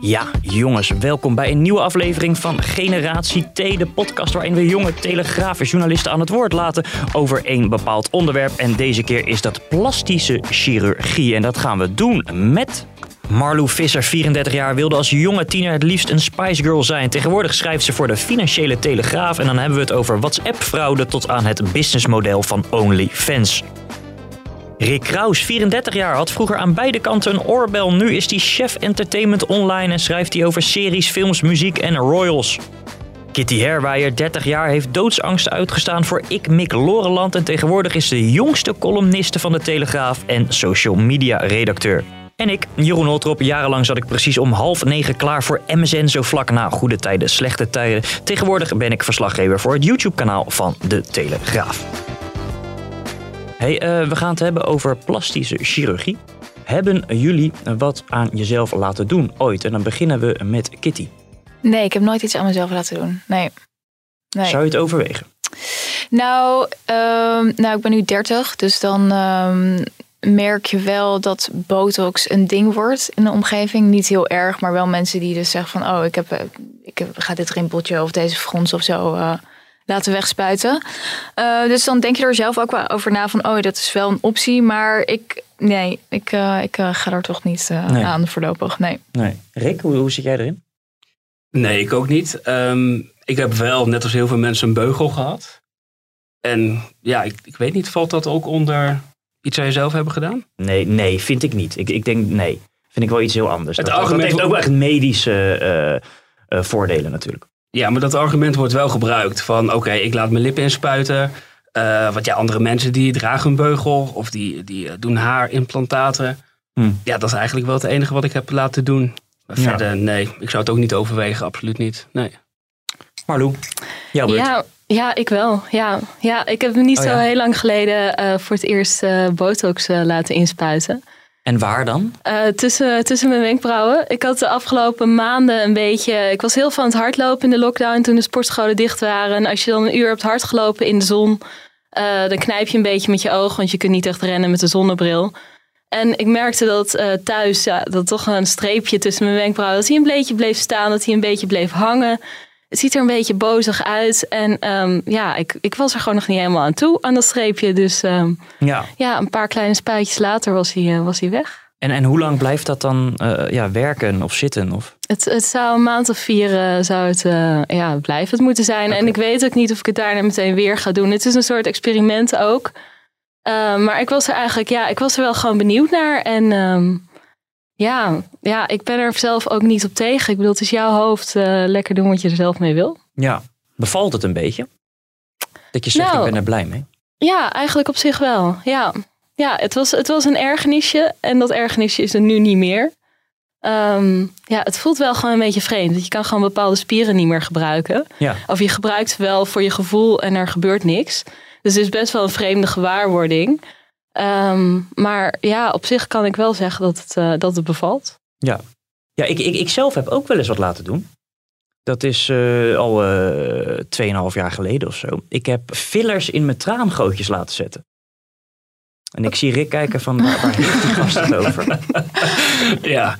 Ja, jongens, welkom bij een nieuwe aflevering van Generatie T, de podcast waarin we jonge telegrafenjournalisten aan het woord laten over één bepaald onderwerp. En deze keer is dat plastische chirurgie. En dat gaan we doen met Marlou Visser, 34 jaar, wilde als jonge tiener het liefst een Spice Girl zijn. Tegenwoordig schrijft ze voor de Financiële Telegraaf. En dan hebben we het over WhatsApp-fraude tot aan het businessmodel van OnlyFans. Rick Kraus, 34 jaar, had vroeger aan beide kanten een oorbel. Nu is hij chef entertainment online en schrijft hij over series, films, muziek en royals. Kitty Herwijer, 30 jaar, heeft doodsangsten uitgestaan voor Ik Mik Loreland en tegenwoordig is de jongste columniste van de Telegraaf en social media redacteur. En ik, Jeroen Holtrop, jarenlang zat ik precies om half negen klaar voor MSN, zo vlak na goede tijden, slechte tijden. Tegenwoordig ben ik verslaggever voor het YouTube-kanaal van de Telegraaf. Hey, uh, we gaan het hebben over plastische chirurgie. Hebben jullie wat aan jezelf laten doen ooit? En dan beginnen we met Kitty. Nee, ik heb nooit iets aan mezelf laten doen. Nee. nee. Zou je het overwegen? Nou, um, nou, ik ben nu 30, dus dan um, merk je wel dat botox een ding wordt in de omgeving. Niet heel erg, maar wel mensen die dus zeggen van... oh, ik, heb, ik heb, ga dit rimpeltje of deze frons of zo uh, laten wegspuiten. Uh, dus dan denk je er zelf ook wel over na van... oh, dat is wel een optie, maar ik... Nee, ik, uh, ik ga er toch niet nee. aan voorlopig, nee. nee. Rick, hoe, hoe zit jij erin? Nee, ik ook niet. Um, ik heb wel, net als heel veel mensen, een beugel gehad. En ja, ik, ik weet niet, valt dat ook onder iets aan jezelf hebben gedaan? Nee, nee, vind ik niet. Ik, ik denk nee. Vind ik wel iets heel anders. Het dat, argument dat heeft ook echt medische uh, uh, voordelen natuurlijk. Ja, maar dat argument wordt wel gebruikt. Van oké, okay, ik laat mijn lippen inspuiten. Uh, want ja, andere mensen die dragen een beugel of die, die doen haarimplantaten. Hmm. Ja, dat is eigenlijk wel het enige wat ik heb laten doen. Maar ja. verder, nee, ik zou het ook niet overwegen, absoluut niet. Nee. Marlou, jouw beurt. Ja, ja, ik wel. Ja, ja ik heb me niet oh, zo ja. heel lang geleden uh, voor het eerst uh, botox uh, laten inspuiten. En waar dan? tussen, tussen mijn wenkbrauwen. Ik had de afgelopen maanden een beetje. Ik was heel van het hardlopen in de lockdown toen de sportscholen dicht waren. En als je dan een uur hebt hardgelopen in de zon, dan knijp je een beetje met je ogen, want je kunt niet echt rennen met de zonnebril. En ik merkte dat thuis, ja, dat toch een streepje tussen mijn wenkbrauwen, dat hij een beetje bleef staan, dat hij een beetje bleef hangen. Het ziet er een beetje bozig uit. En um, ja, ik, ik was er gewoon nog niet helemaal aan toe, aan dat streepje. Dus um, ja. ja, een paar kleine spuitjes later was hij, uh, was hij weg. En, en hoe lang blijft dat dan uh, ja, werken of zitten? Of? Het, het zou een maand of vier uh, zou het, uh, ja, blijven het moeten zijn. Okay. En ik weet ook niet of ik het daarna meteen weer ga doen. Het is een soort experiment ook. maar ik was er eigenlijk, ja, ik was er wel gewoon benieuwd naar. En um, ja, ja, ik ben er zelf ook niet op tegen. Ik bedoel, het is jouw hoofd. Uh, lekker doen wat je er zelf mee wil. Ja, bevalt het een beetje? Dat je zegt, nou, ik ben er blij mee. Ja, eigenlijk op zich wel. Ja, ja het, was, het was een ergernisje. En dat ergernisje is er nu niet meer. Um, ja, het voelt wel gewoon een beetje vreemd. Je kan gewoon bepaalde spieren niet meer gebruiken. Ja. Of je gebruikt ze wel voor je gevoel en er gebeurt niks. Dus het is best wel een vreemde gewaarwording. Um, maar ja, op zich kan ik wel zeggen dat het, uh, dat het bevalt. Ja, ja ik, ik, ik zelf heb ook wel eens wat laten doen. Dat is uh, al uh, 2,5 jaar geleden of zo. Ik heb fillers in mijn traangootjes laten zetten. En ik zie Rick kijken van waar, waar heeft die gast het over? ja.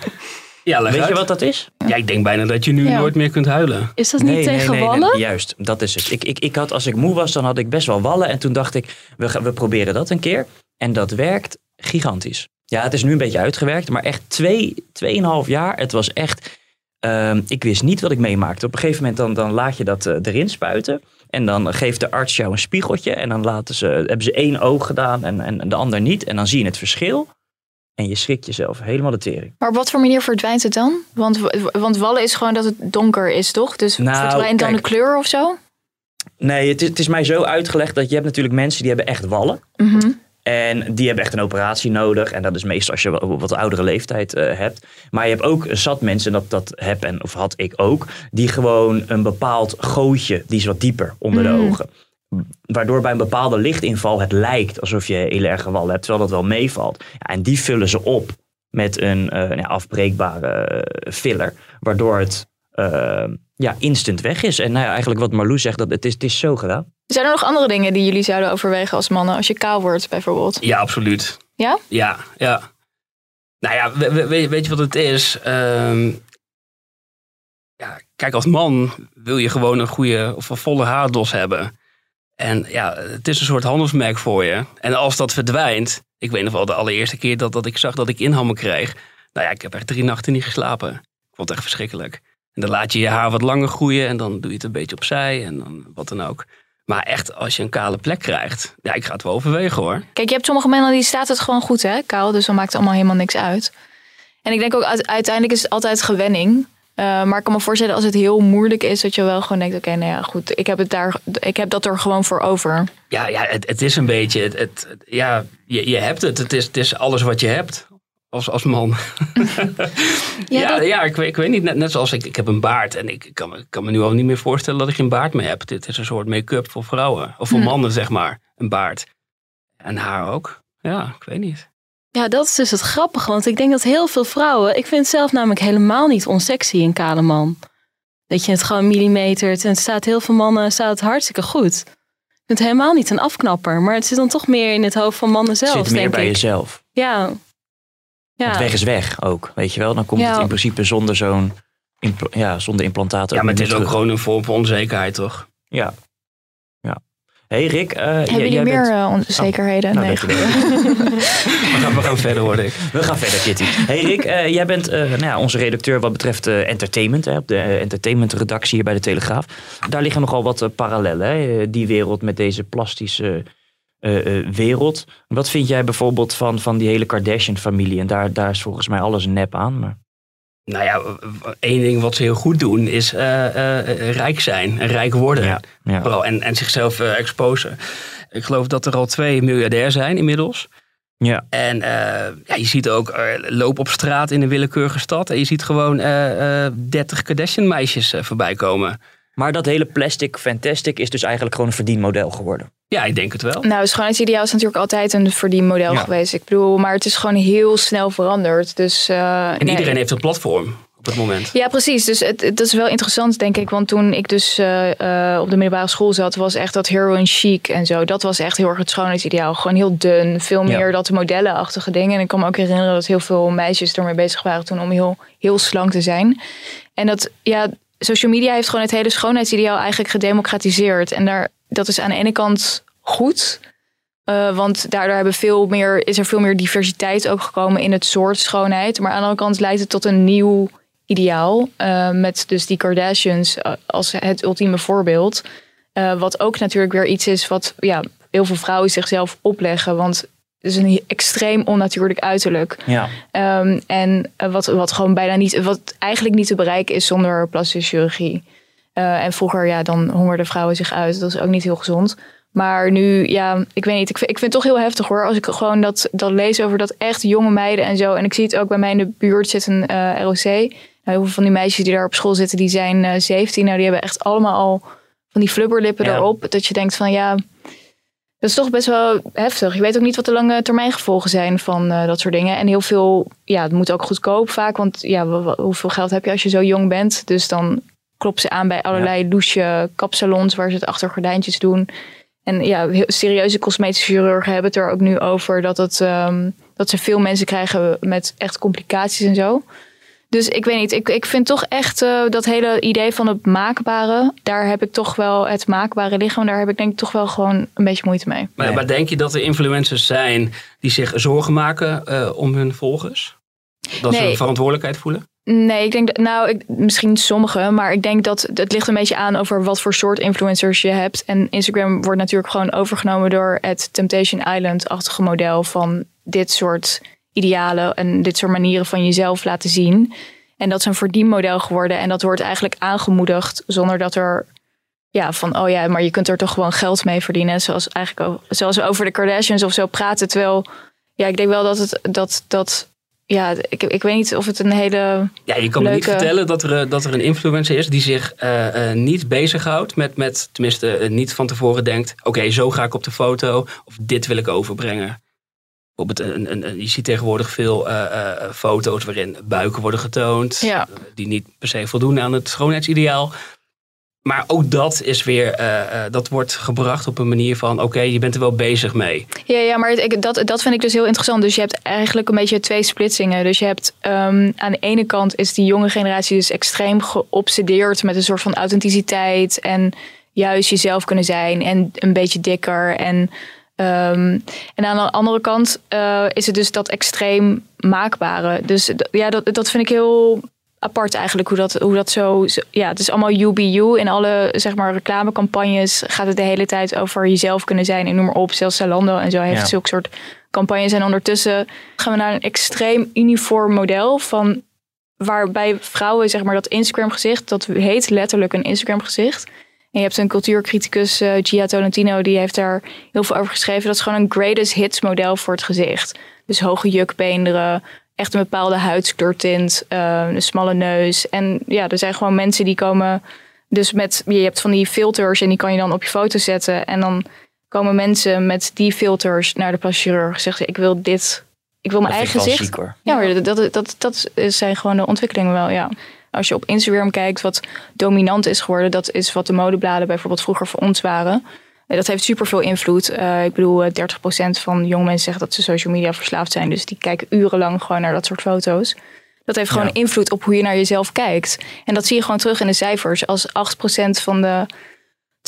Ja, Weet uit. je wat dat is? Ja, ik denk bijna dat je nu ja. nooit meer kunt huilen. Is dat niet nee, tegen nee, nee, wallen? juist, dat is het. Ik, ik, ik had, als ik moe was, dan had ik best wel wallen. En toen dacht ik, we, we proberen dat een keer. En dat werkt gigantisch. Ja, het is nu een beetje uitgewerkt, maar echt twee, tweeënhalf jaar. Het was echt, uh, ik wist niet wat ik meemaakte. Op een gegeven moment dan, dan laat je dat uh, erin spuiten. En dan geeft de arts jou een spiegeltje. En dan laten ze, hebben ze één oog gedaan en, en de ander niet. En dan zie je het verschil. En je schrikt jezelf helemaal de tering. Maar op wat voor manier verdwijnt het dan? Want, want wallen is gewoon dat het donker is, toch? Dus nou, verdwijnt dan kijk, de kleur of zo? Nee, het is, het is mij zo uitgelegd dat je hebt natuurlijk mensen die hebben echt wallen. Mm -hmm. En die hebben echt een operatie nodig. En dat is meestal als je wat, oudere leeftijd uh, hebt. Maar je hebt ook zat mensen, dat, dat heb en of had ik ook, die gewoon een bepaald gootje, die is wat dieper onder de Mm. ogen. Waardoor bij een bepaalde lichtinval het lijkt alsof je heel erg gewallen hebt, terwijl dat wel meevalt. Ja, en die vullen ze op met een eh, ja, afbreekbare eh, filler, waardoor het eh, ja, instant weg is. En nou ja, eigenlijk wat Marloes zegt, dat het is, het is zo gedaan. Zijn er nog andere dingen die jullie zouden overwegen als mannen? Als je kaal wordt bijvoorbeeld. Ja, absoluut. Ja? Ja, ja. Nou ja, we- we- we- weet je wat het is? Ehm, ja, kijk, als man wil je gewoon een goede of een volle haardos hebben. En ja, het is een soort handelsmerk voor je. En als dat verdwijnt, ik weet nog wel de allereerste keer dat, dat ik zag dat ik inhammen kreeg. Nou ja, ik heb echt drie nachten niet geslapen. Ik vond het echt verschrikkelijk. En dan laat je je haar wat langer groeien en dan doe je het een beetje opzij en dan wat dan ook. Maar echt, als je een kale plek krijgt, ja, ik ga het wel overwegen hoor. Kijk, je hebt sommige mannen die staat het gewoon goed, hè, kaal. Dus dan maakt het allemaal helemaal niks uit. En ik denk ook, uite- uiteindelijk is het altijd gewenning. Eh, maar ik kan me voorstellen als het heel moeilijk is, dat je wel gewoon denkt, oké, nou ja, goed, ik heb, het daar, ik heb dat er gewoon voor over. Ja, ja het, het is een beetje. Het- ja, je, je hebt het. Het is, het is alles wat je hebt. Als, als man. Ja, Ja, dat- ja, ik, weet, ik weet niet. Net, net zoals ik, ik heb een baard. En ik kan, me- kan me nu al niet meer voorstellen dat ik geen baard meer heb. Dit is een soort make-up voor vrouwen. Of voor Hm. mannen, zeg maar. Een baard. En haar ook. Ja, ik weet niet. Ja, dat is dus het grappige. Want ik denk dat heel veel vrouwen... Ik vind het zelf namelijk helemaal niet onsexy, een kale man. Dat je het gewoon millimetert. En het staat heel veel mannen staat het hartstikke goed. Ik vind het helemaal niet een afknapper. Maar het zit dan toch meer in het hoofd van mannen zelf, Het zit meer denk bij ik. jezelf. Ja. Ja. Het weg is weg ook, weet je wel. Dan komt Ja. het in principe zonder zo'n impl- ja, zonder implantaten. Ja, maar het is ook gewoon een vorm van onzekerheid, toch? Ja. ja. hey Rick, eh, jij- Hebben jullie meer bent- eh, onzekerheden? Nou, nee. We gaan, we gaan verder, hoor ik. We gaan verder, Kitty. Hey Rick, eh, jij bent eh, nou ja, onze redacteur wat betreft eh, entertainment. Hè, op de entertainmentredactie hier bij de Telegraaf. Daar liggen nogal wat parallellen. Hè, die wereld met deze plastische eh, eh, wereld. Wat vind jij bijvoorbeeld van, van die hele Kardashian-familie? En daar, daar is volgens mij alles nep aan. Maar... Nou ja, één ding wat ze heel goed doen is eh, rijk zijn en rijk worden. Ja, ja. Vooral, en, en zichzelf exposen. Ik geloof dat er al twee miljardair zijn inmiddels. Ja. En ja, je ziet ook eh, loop op straat in een willekeurige stad. En je ziet gewoon eh, 30 Kardashian meisjes voorbij komen. Maar dat hele plastic fantastic is dus eigenlijk gewoon een verdienmodel geworden. Ja, ik denk het wel. Nou, het schoonheidsideaal is natuurlijk altijd een verdienmodel Ja. geweest. Ik bedoel, maar het is gewoon heel snel veranderd. Dus, eh, En nee. iedereen heeft een platform op het moment. Ja, precies. Dus het, het- dat is wel interessant, denk ik. Want toen ik dus eh, eh, op de middelbare school zat, was echt dat heroin chic en zo. Dat was echt heel erg het schoonheidsideaal. Gewoon heel dun, veel Ja. meer dat modellenachtige dingen. En ik kan me ook herinneren dat heel veel meisjes ermee bezig waren toen om heel, heel slank te zijn. En dat, ja, social media heeft gewoon het hele schoonheidsideaal eigenlijk gedemocratiseerd. En daar, dat is aan de ene kant goed. Eh, want daardoor hebben veel meer, is er veel meer diversiteit ook gekomen in het soort schoonheid. Maar aan de andere kant leidt het tot een nieuw ideaal. eh, met dus die Kardashians eh, als het ultieme voorbeeld. Wat ook natuurlijk weer iets is wat ja, heel veel vrouwen zichzelf opleggen. Want is een extreem onnatuurlijk uiterlijk. Ja. Ehm, en eh, wat, wat gewoon bijna niet, wat eigenlijk niet te bereiken is zonder plastische chirurgie. Eh, en vroeger, ja, dan hongerden vrouwen zich uit. Dat is ook niet heel gezond. Maar nu, ja, ik weet niet. Ik vind, ik vind het toch heel heftig hoor. Als ik gewoon dat, dat lees over dat echt jonge meiden en zo. En ik zie het ook bij mij in de buurt zit een eh, ROC. Nou, heel veel van die meisjes die daar op school zitten, die zijn eh 17. Nou, die hebben echt allemaal al van die flubberlippen Ja. erop. Dat je denkt van ja, dat is toch best wel heftig. Je weet ook niet wat de lange termijn gevolgen zijn van eh, dat soort dingen. En heel veel, ja, het moet ook goedkoop vaak. Want ja, hoeveel geld heb je als je zo jong bent? Dus dan kloppen ze aan bij allerlei douche kapsalons waar ze het achter gordijntjes doen. En ja, heel serieuze cosmetische chirurgen hebben het er ook nu over dat, het, ehm, dat ze veel mensen krijgen met echt complicaties en zo. Dus ik weet niet, ik, ik vind toch echt eh, dat hele idee van het maakbare, daar heb ik toch wel het maakbare lichaam, daar heb ik denk ik toch wel gewoon een beetje moeite mee. Maar, Nee. maar denk je dat er influencers zijn die zich zorgen maken eh, om hun volgers? Dat ze een verantwoordelijkheid voelen? Nee, ik denk dat, nou, ik, misschien sommige, maar ik denk dat het ligt een beetje aan over wat voor soort influencers je hebt. En Instagram wordt natuurlijk gewoon overgenomen door het Temptation Island-achtige model van dit soort idealen en dit soort manieren van jezelf laten zien. En dat is een verdienmodel geworden en dat wordt eigenlijk aangemoedigd zonder dat er ja, van oh ja, maar je kunt er toch gewoon geld mee verdienen. Zoals eigenlijk zoals we over de Kardashians of zo praten. Terwijl, ja, ik denk wel dat het dat. dat ja, ik, ik weet niet of het een hele. Ja, je kan me niet vertellen dat er, dat er een influencer is die zich uh, uh, niet bezighoudt met, met tenminste, uh, niet van tevoren denkt: oké, zo ga ik op de foto of dit wil ik overbrengen. Bijvoorbeeld, een, een, je ziet tegenwoordig veel foto's waarin buiken worden getoond, ja. die niet per se voldoen aan het schoonheidsideaal. Maar ook dat is weer, uh, dat wordt gebracht op een manier van: oké, je bent er wel bezig mee. Ja, ja maar het, dat, dat vind ik dus heel interessant. Dus je hebt eigenlijk een beetje twee splitsingen. Dus je hebt um, aan de ene kant is die jonge generatie dus extreem geobsedeerd met een soort van authenticiteit en juist jezelf kunnen zijn en een beetje dikker. En, um, en aan de andere kant uh, is het dus dat extreem maakbare. Dus ja, dat, dat vind ik heel apart eigenlijk hoe dat, hoe dat zo. Ja, het is allemaal UBU. In alle zeg maar, reclamecampagnes gaat het de hele tijd over jezelf kunnen zijn. En noem maar op, zelfs Zalando en zo heeft ja. zulke soort campagnes. En ondertussen gaan we naar een extreem uniform model van waarbij vrouwen, zeg maar, dat Instagram gezicht, dat heet letterlijk een Instagram gezicht. En je hebt een cultuurcriticus, uh, Gia Tolentino, die heeft daar heel veel over geschreven. Dat is gewoon een greatest hits model voor het gezicht. Dus hoge jukbeenderen, echt een bepaalde huidskleurtint, uh, een smalle neus. En ja, er zijn gewoon mensen die komen dus met, je hebt van die filters en die kan je dan op je foto zetten. En dan komen mensen met die filters naar de plastic chirurg. Zeggen ik wil dit, ik wil mijn dat eigen gezicht. Ja, maar dat, dat, dat, dat zijn gewoon de ontwikkelingen wel, ja. Als je op Instagram kijkt wat dominant is geworden, dat is wat de modebladen bijvoorbeeld vroeger voor ons waren. Dat heeft superveel invloed. Uh, ik bedoel, 30% van jonge mensen zeggen dat ze social media verslaafd zijn. Dus die kijken urenlang gewoon naar dat soort foto's. Dat heeft gewoon ja. invloed op hoe je naar jezelf kijkt. En dat zie je gewoon terug in de cijfers. Als 8% van de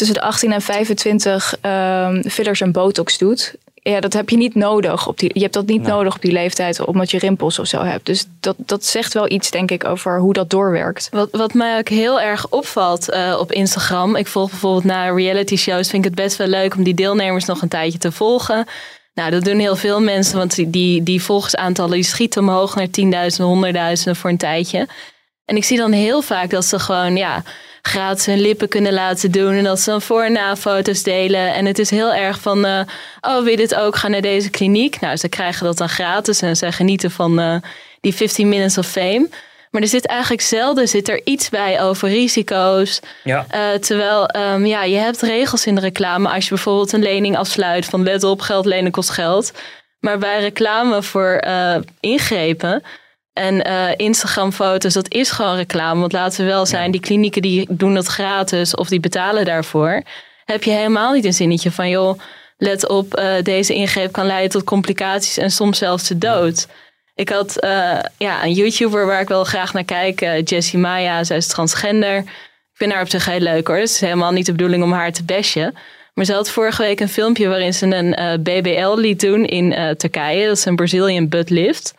tussen de 18 en 25 um, fillers en botox doet, ja, dat heb je niet nodig. Op die, je hebt dat niet nee. nodig op die leeftijd, omdat je rimpels of zo hebt. Dus dat, dat zegt wel iets, denk ik, over hoe dat doorwerkt. Wat, wat mij ook heel erg opvalt uh, op Instagram. Ik volg bijvoorbeeld naar reality shows. Vind ik het best wel leuk om die deelnemers nog een tijdje te volgen. Nou, dat doen heel veel mensen, want die, die, die volgersaantallen die schieten omhoog naar tienduizenden, honderdduizenden voor een tijdje. En ik zie dan heel vaak dat ze gewoon, ja, gratis hun lippen kunnen laten doen. En dat ze dan voor- en na-foto's delen. En het is heel erg van, uh, oh, wil je dit ook? Ga naar deze kliniek. Nou, ze krijgen dat dan gratis en ze genieten van uh, die 15 minutes of fame. Maar er zit eigenlijk zelden zit er iets bij over risico's. Ja. Uh, terwijl um, ja, je hebt regels in de reclame. Als je bijvoorbeeld een lening afsluit van let op, geld lenen kost geld. Maar bij reclame voor ingrepen en uh, Instagram-foto's, dat is gewoon reclame. Want laten we wel zijn, die klinieken die doen dat gratis of die betalen daarvoor. Heb je helemaal niet een zinnetje van, joh, let op, uh, deze ingreep kan leiden tot complicaties en soms zelfs de dood. Ik had uh, ja, een YouTuber waar ik wel graag naar kijk, Jessie Maya, zij is transgender. Ik vind haar op zich heel leuk hoor. Het is helemaal niet de bedoeling om haar te bashen. Maar ze had vorige week een filmpje waarin ze een BBL liet doen in Turkije. Dat is een Brazilian butt lift.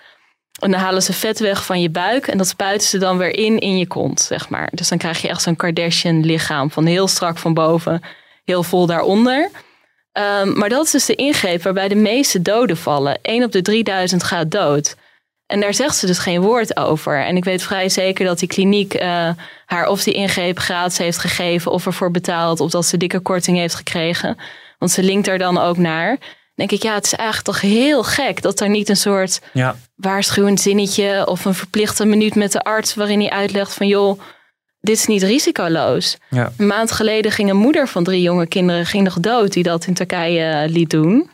En dan halen ze vet weg van je buik en dat spuiten ze dan weer in in je kont, zeg maar. Dus dan krijg je echt zo'n Kardashian lichaam van heel strak van boven, heel vol daaronder. Um, maar dat is dus de ingreep waarbij de meeste doden vallen. 1 op de 3000 gaat dood. En daar zegt ze dus geen woord over. En ik weet vrij zeker dat die kliniek uh, haar of die ingreep gratis heeft gegeven, of ervoor betaald, of dat ze dikke korting heeft gekregen. Want ze linkt er dan ook naar denk ik, ja, het is eigenlijk toch heel gek dat er niet een soort ja. waarschuwend zinnetje of een verplichte minuut met de arts waarin hij uitlegt van joh, dit is niet risicoloos. Ja. Een maand geleden ging een moeder van drie jonge kinderen ging nog dood die dat in Turkije liet doen.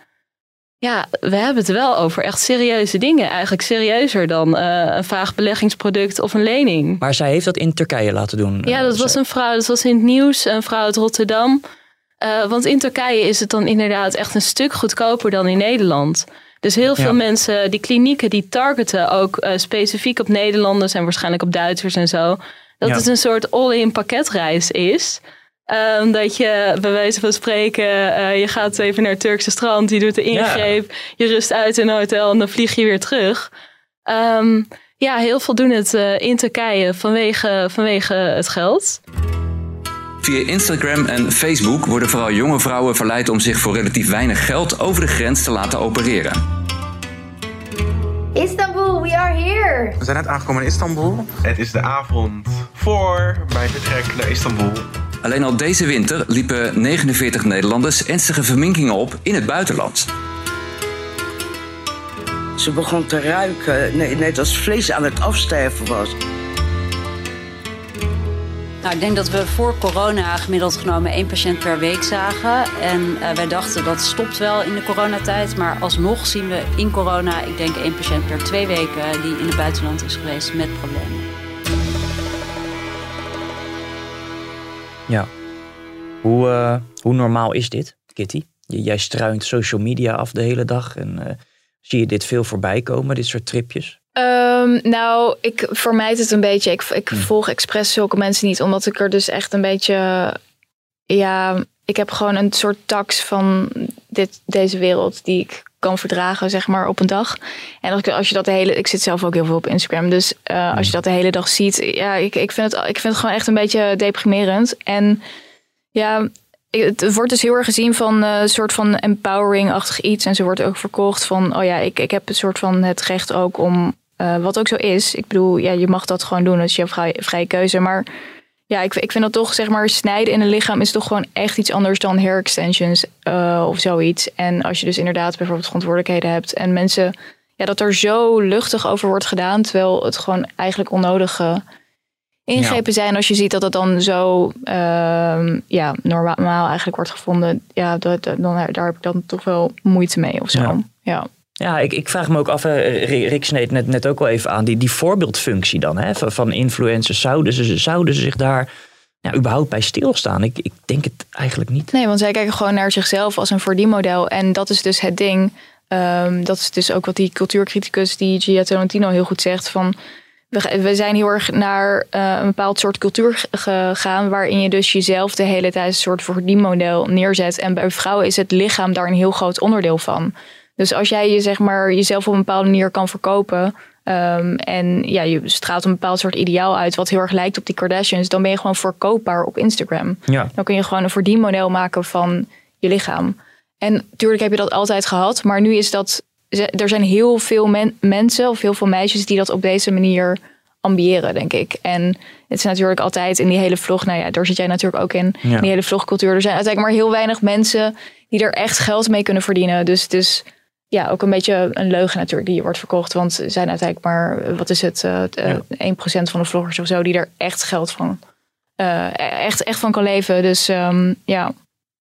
Ja, we hebben het wel over echt serieuze dingen. Eigenlijk serieuzer dan uh, een vaag beleggingsproduct of een lening. Maar zij heeft dat in Turkije laten doen. Ja, dat was een vrouw, dat was in het nieuws, een vrouw uit Rotterdam. Uh, want in Turkije is het dan inderdaad echt een stuk goedkoper dan in Nederland. Dus heel veel ja. mensen, die klinieken, die targeten ook uh, specifiek op Nederlanders en waarschijnlijk op Duitsers en zo. Dat ja. het een soort all-in pakketreis is. Um, dat je bij wijze van spreken, uh, je gaat even naar het Turkse strand, je doet de ingreep, ja. je rust uit in een hotel en dan vlieg je weer terug. Um, ja, heel veel doen het in Turkije vanwege, vanwege het geld. Via Instagram en Facebook worden vooral jonge vrouwen verleid om zich voor relatief weinig geld over de grens te laten opereren. Istanbul, we are here! We zijn net aangekomen in Istanbul. Het is de avond voor mijn vertrek naar Istanbul. Alleen al deze winter liepen 49 Nederlanders ernstige verminkingen op in het buitenland. Ze begon te ruiken, nee, net als vlees aan het afsterven was. Nou, ik denk dat we voor corona gemiddeld genomen één patiënt per week zagen. En uh, wij dachten dat stopt wel in de coronatijd. Maar alsnog zien we in corona, ik denk één patiënt per twee weken die in het buitenland is geweest met problemen. Ja. Hoe, uh, hoe normaal is dit, Kitty? Jij struint social media af de hele dag en uh, zie je dit veel voorbij komen, dit soort tripjes? Um, nou, ik vermijd het een beetje. Ik, ik volg expres zulke mensen niet, omdat ik er dus echt een beetje. Ja, ik heb gewoon een soort tax van dit, deze wereld die ik kan verdragen, zeg maar, op een dag. En als, ik, als je dat de hele. Ik zit zelf ook heel veel op Instagram. Dus uh, als je dat de hele dag ziet, ja, ik, ik, vind het, ik vind het gewoon echt een beetje deprimerend. En ja, het wordt dus heel erg gezien van een uh, soort van empowering-achtig iets. En ze wordt ook verkocht van, oh ja, ik, ik heb een soort van het recht ook om, uh, wat ook zo is. Ik bedoel, ja, je mag dat gewoon doen, dat is je vrije, vrije keuze. Maar ja, ik, ik vind dat toch, zeg maar, snijden in een lichaam is toch gewoon echt iets anders dan hair extensions uh, of zoiets. En als je dus inderdaad bijvoorbeeld verantwoordelijkheden hebt en mensen, ja, dat er zo luchtig over wordt gedaan, terwijl het gewoon eigenlijk onnodige ingrepen ja. zijn. Als je ziet dat het dan zo uh, ja, normaal eigenlijk wordt gevonden, ja, dat, dan, daar heb ik dan toch wel moeite mee of zo. Ja. ja. Ja, ik, ik vraag me ook af, Rick sneed net, net ook wel even aan, die, die voorbeeldfunctie dan hè, van influencers. Zouden ze, zouden ze zich daar ja, überhaupt bij stilstaan? Ik, ik denk het eigenlijk niet. Nee, want zij kijken gewoon naar zichzelf als een verdienmodel. En dat is dus het ding. Um, dat is dus ook wat die cultuurcriticus, die Gia Tolentino, heel goed zegt. Van, we, we zijn heel erg naar uh, een bepaald soort cultuur gegaan. waarin je dus jezelf de hele tijd een soort verdienmodel neerzet. En bij vrouwen is het lichaam daar een heel groot onderdeel van. Dus als jij je zeg maar jezelf op een bepaalde manier kan verkopen. Um, en ja, je straalt een bepaald soort ideaal uit, wat heel erg lijkt op die Kardashians, dan ben je gewoon verkoopbaar op Instagram. Ja. Dan kun je gewoon een verdienmodel maken van je lichaam. En natuurlijk heb je dat altijd gehad, maar nu is dat. Er zijn heel veel men, mensen of heel veel meisjes die dat op deze manier ambiëren, denk ik. En het is natuurlijk altijd in die hele vlog, nou ja, daar zit jij natuurlijk ook in, ja. in die hele vlogcultuur. Er zijn uiteindelijk maar heel weinig mensen die er echt geld mee kunnen verdienen. Dus het is ja, ook een beetje een leugen natuurlijk die je wordt verkocht. Want er zijn uiteindelijk maar, wat is het, uh, ja. 1% van de vloggers of zo die er echt geld van, uh, echt, echt van kan leven. Dus um, ja.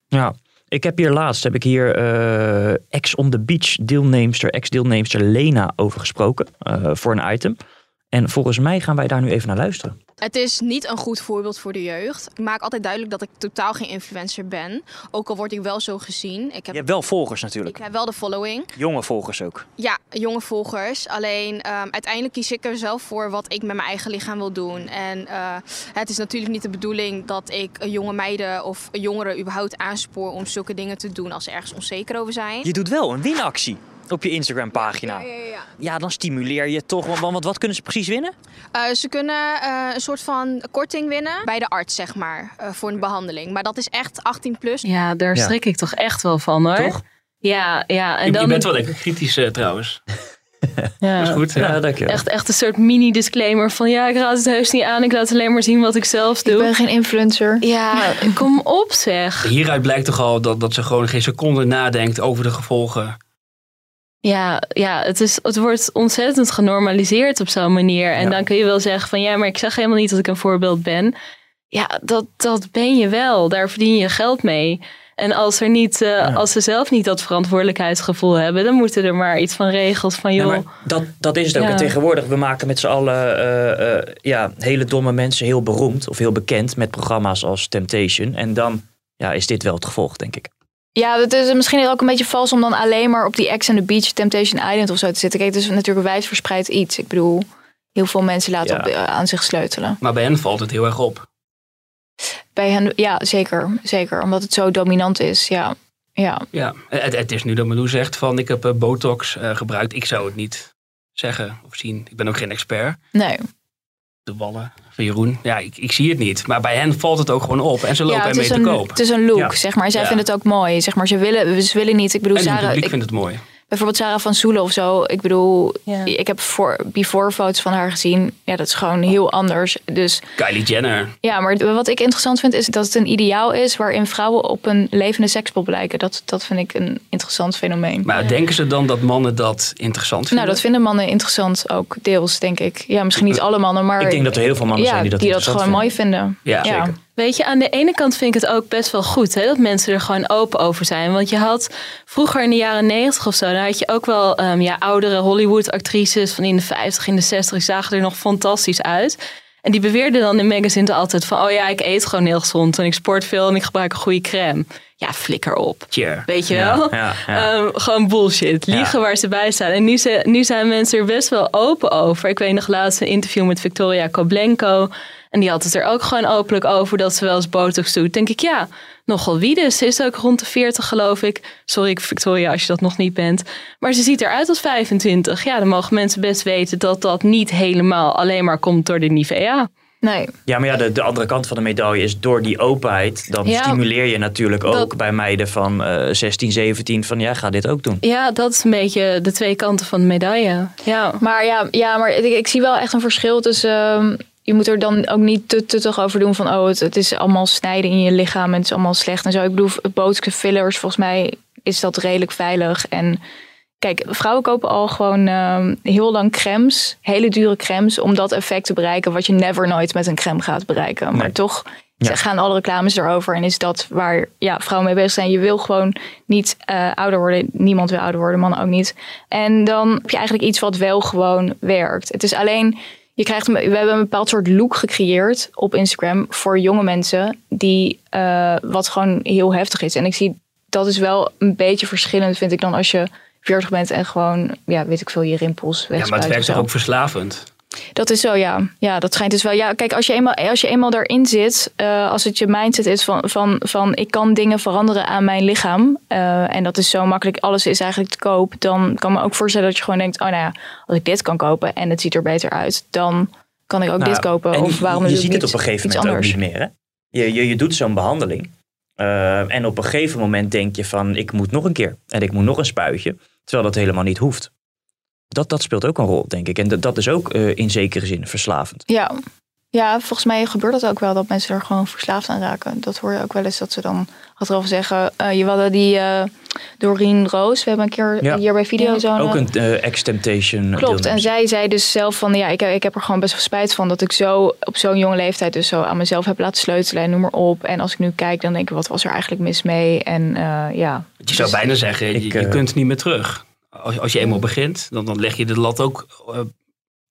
Ja, ik heb hier laatst, heb ik hier uh, ex on the beach deelnemster, ex-deelnemster Lena over gesproken voor een item. En volgens mij gaan wij daar nu even naar luisteren. Het is niet een goed voorbeeld voor de jeugd. Ik maak altijd duidelijk dat ik totaal geen influencer ben. Ook al word ik wel zo gezien. Ik heb, je hebt wel volgers natuurlijk. Ik heb wel de following. Jonge volgers ook. Ja, jonge volgers. Alleen um, uiteindelijk kies ik er zelf voor wat ik met mijn eigen lichaam wil doen. En uh, het is natuurlijk niet de bedoeling dat ik jonge meiden of jongeren überhaupt aanspoor om zulke dingen te doen als ze ergens onzeker over zijn. Je doet wel een winactie op je Instagram pagina. Ja, ja, ja. ja, dan stimuleer je toch. Want, want wat kunnen ze precies winnen? Uh, ze kunnen uh, een soort van korting winnen bij de arts, zeg maar, uh, voor een behandeling. Maar dat is echt 18 plus. Ja, daar schrik ik toch echt wel van hoor. Toch? Ja, ja. En je, dan... je bent wel lekker kritisch trouwens. Ja, dat is goed. Ja. Ja, dankjewel. Echt, echt een soort mini-disclaimer van ja, ik raad het heus niet aan. Ik laat alleen maar zien wat ik zelf doe. Ik ben geen influencer. Ja, kom op zeg. Hieruit blijkt toch al dat, dat ze gewoon geen seconde nadenkt over de gevolgen. Ja, ja het, is, het wordt ontzettend genormaliseerd op zo'n manier. En Ja. dan kun je wel zeggen van ja, maar ik zeg helemaal niet dat ik een voorbeeld ben. Ja, dat, dat ben je wel. Daar verdien je geld mee. En als, er niet, eh, als ze zelf niet dat verantwoordelijkheidsgevoel hebben, dan moeten er maar iets van regels van joh. maar dat, dat is het ook. Ja. En tegenwoordig, we maken met z'n allen eh, eh, ja, hele domme mensen heel beroemd of heel bekend met programma's als Temptation. En dan ja, is dit wel het gevolg, denk ik. Ja, het is misschien ook een beetje vals om dan alleen maar op die Ex on the Beach, Temptation Island of zo te zitten. Kijk, het is natuurlijk wijdverspreid iets. Ik bedoel, heel veel mensen laten Ja. op, eh, aan zich sleutelen. Maar bij hen valt het heel erg op. Bij hen, ja, zeker. Zeker, omdat het zo dominant is. Ja, ja. Ja, het, het is nu dat Milou zegt van ik heb eh, botox eh, gebruikt. Ik zou het niet zeggen of zien. Ik ben ook geen expert. Nee. De wallen Jeroen. Ja, ik, ik zie het niet. Maar bij hen valt het ook gewoon op. En ze lopen ja, het ermee te koop. het is een look, Ja. zeg maar. Zij Ja. vinden het ook mooi. Zeg maar, ze willen, ze willen niet. Ik bedoel, En het Sarah, publiek ik, vindt het mooi. Bijvoorbeeld Sarah van Soelen of zo. Ik bedoel, ik heb voor, before foto's van haar gezien. Ja, dat is gewoon heel anders. Dus, Kylie Jenner. Ja, maar wat ik interessant vind is dat het een ideaal is waarin vrouwen op een levende sekspop lijken. Dat, dat vind ik een interessant fenomeen. Maar denken ze dan dat mannen dat interessant vinden? Nou, dat vinden mannen interessant ook, deels denk ik. Ja, misschien niet alle mannen, maar... Ik denk dat er heel veel mannen ja, zijn die dat die dat gewoon vinden. mooi vinden. Ja, zeker. Weet je, aan de ene kant vind ik het ook best wel goed hè, dat mensen er gewoon open over zijn. Want je had vroeger in de jaren negentig of zo, dan had je ook wel ehm, ja, oudere Hollywood-actrices van in de 50, in de 60, die zagen er nog fantastisch uit. En die beweerden dan in magazines altijd van, oh ja, ik eet gewoon heel gezond en ik sport veel en ik gebruik een goede crème. Ja, flikker op. Weet je wel? Ehm, gewoon bullshit. Liegen waar ze bij staan. En nu, ze, nu zijn mensen er best wel open over. Ik weet nog laatst een interview met Victoria Koblenko. En die had het er ook gewoon openlijk over dat ze wel eens botox doet. Denk ik, ja, nogal wie dus. Ze is ook rond de 40 geloof ik. Sorry Victoria als je dat nog niet bent. Maar ze ziet eruit als 25. Ja, dan mogen mensen best weten dat dat niet helemaal alleen maar komt door de Nivea. Nee. Ja, maar ja, de, de andere kant van de medaille is door die openheid, dan Ja. stimuleer je natuurlijk ook Dat- bij meiden van eh 16, 17 van ja, ga dit ook doen. Ja, dat is een beetje de twee kanten van de medaille. Ja. Maar ja, ja maar ik, ik zie wel echt een verschil tussen. ehm, je moet er dan ook niet te tuttig over doen van oh, het, het is allemaal snijden in je lichaam en het is allemaal slecht en zo. Ik bedoel, botox fillers, volgens mij is dat redelijk veilig. En kijk, vrouwen kopen al gewoon ehm, heel lang crèmes, hele dure crèmes, om dat effect te bereiken wat je never nooit met een crème gaat bereiken. Maar toch Ja. gaan alle reclames erover en is dat waar ja, vrouwen mee bezig zijn. Je wil gewoon niet eh, ouder worden. Niemand wil ouder worden, mannen ook niet. En dan heb je eigenlijk iets wat wel gewoon werkt. Het is alleen, je krijgt, we hebben een bepaald soort look gecreëerd op Instagram voor jonge mensen, die eh, wat gewoon heel heftig is. En ik zie dat is wel een beetje verschillend, vind ik, dan als je 40 bent en gewoon, ja, weet ik veel, je rimpels Ja, maar het werkt toch ook verslavend? Dat is zo, ja. Ja, dat schijnt dus wel. Ja, kijk, als je eenmaal, als je eenmaal daarin zit, eh, als het je mindset is van, van, van ik kan dingen veranderen aan mijn lichaam. eh, en dat is zo makkelijk, alles is eigenlijk te koop. Dan kan ik me ook voorstellen dat je gewoon denkt, oh nou ja, als ik dit kan kopen en het ziet er beter uit, dan kan ik ook Nou, dit kopen. en Of waarom je ziet het niet op een gegeven iets moment anders? ook niet meer. Hè? Je, je, je doet zo'n behandeling. eh, en op een gegeven moment denk je van ik moet nog een keer. En ik moet nog een spuitje. Terwijl dat helemaal niet hoeft. Dat, dat speelt ook een rol, denk ik. En dat, is ook eh, in zekere zin verslavend. Ja. Ja, volgens mij gebeurt dat ook wel, dat mensen er gewoon verslaafd aan raken. Dat hoor je ook wel eens, dat ze dan achteraf zeggen... eh, je hadden die eh Doreen Roos, we hebben een keer Ja. hier bij video zo'n... ook eh, een eh ex-temptation. Klopt, en zij zei dus zelf van ja, ik, ik heb er gewoon best wel spijt van dat ik zo op zo'n jonge leeftijd dus zo aan mezelf heb laten sleutelen en noem maar op. En als ik nu kijk, dan denk ik, wat was er eigenlijk mis mee? En eh, ja. Je zou bijna zeggen, je, Ik, je kunt niet meer terug. Als, als je eenmaal begint, dan, dan leg je de lat ook eh,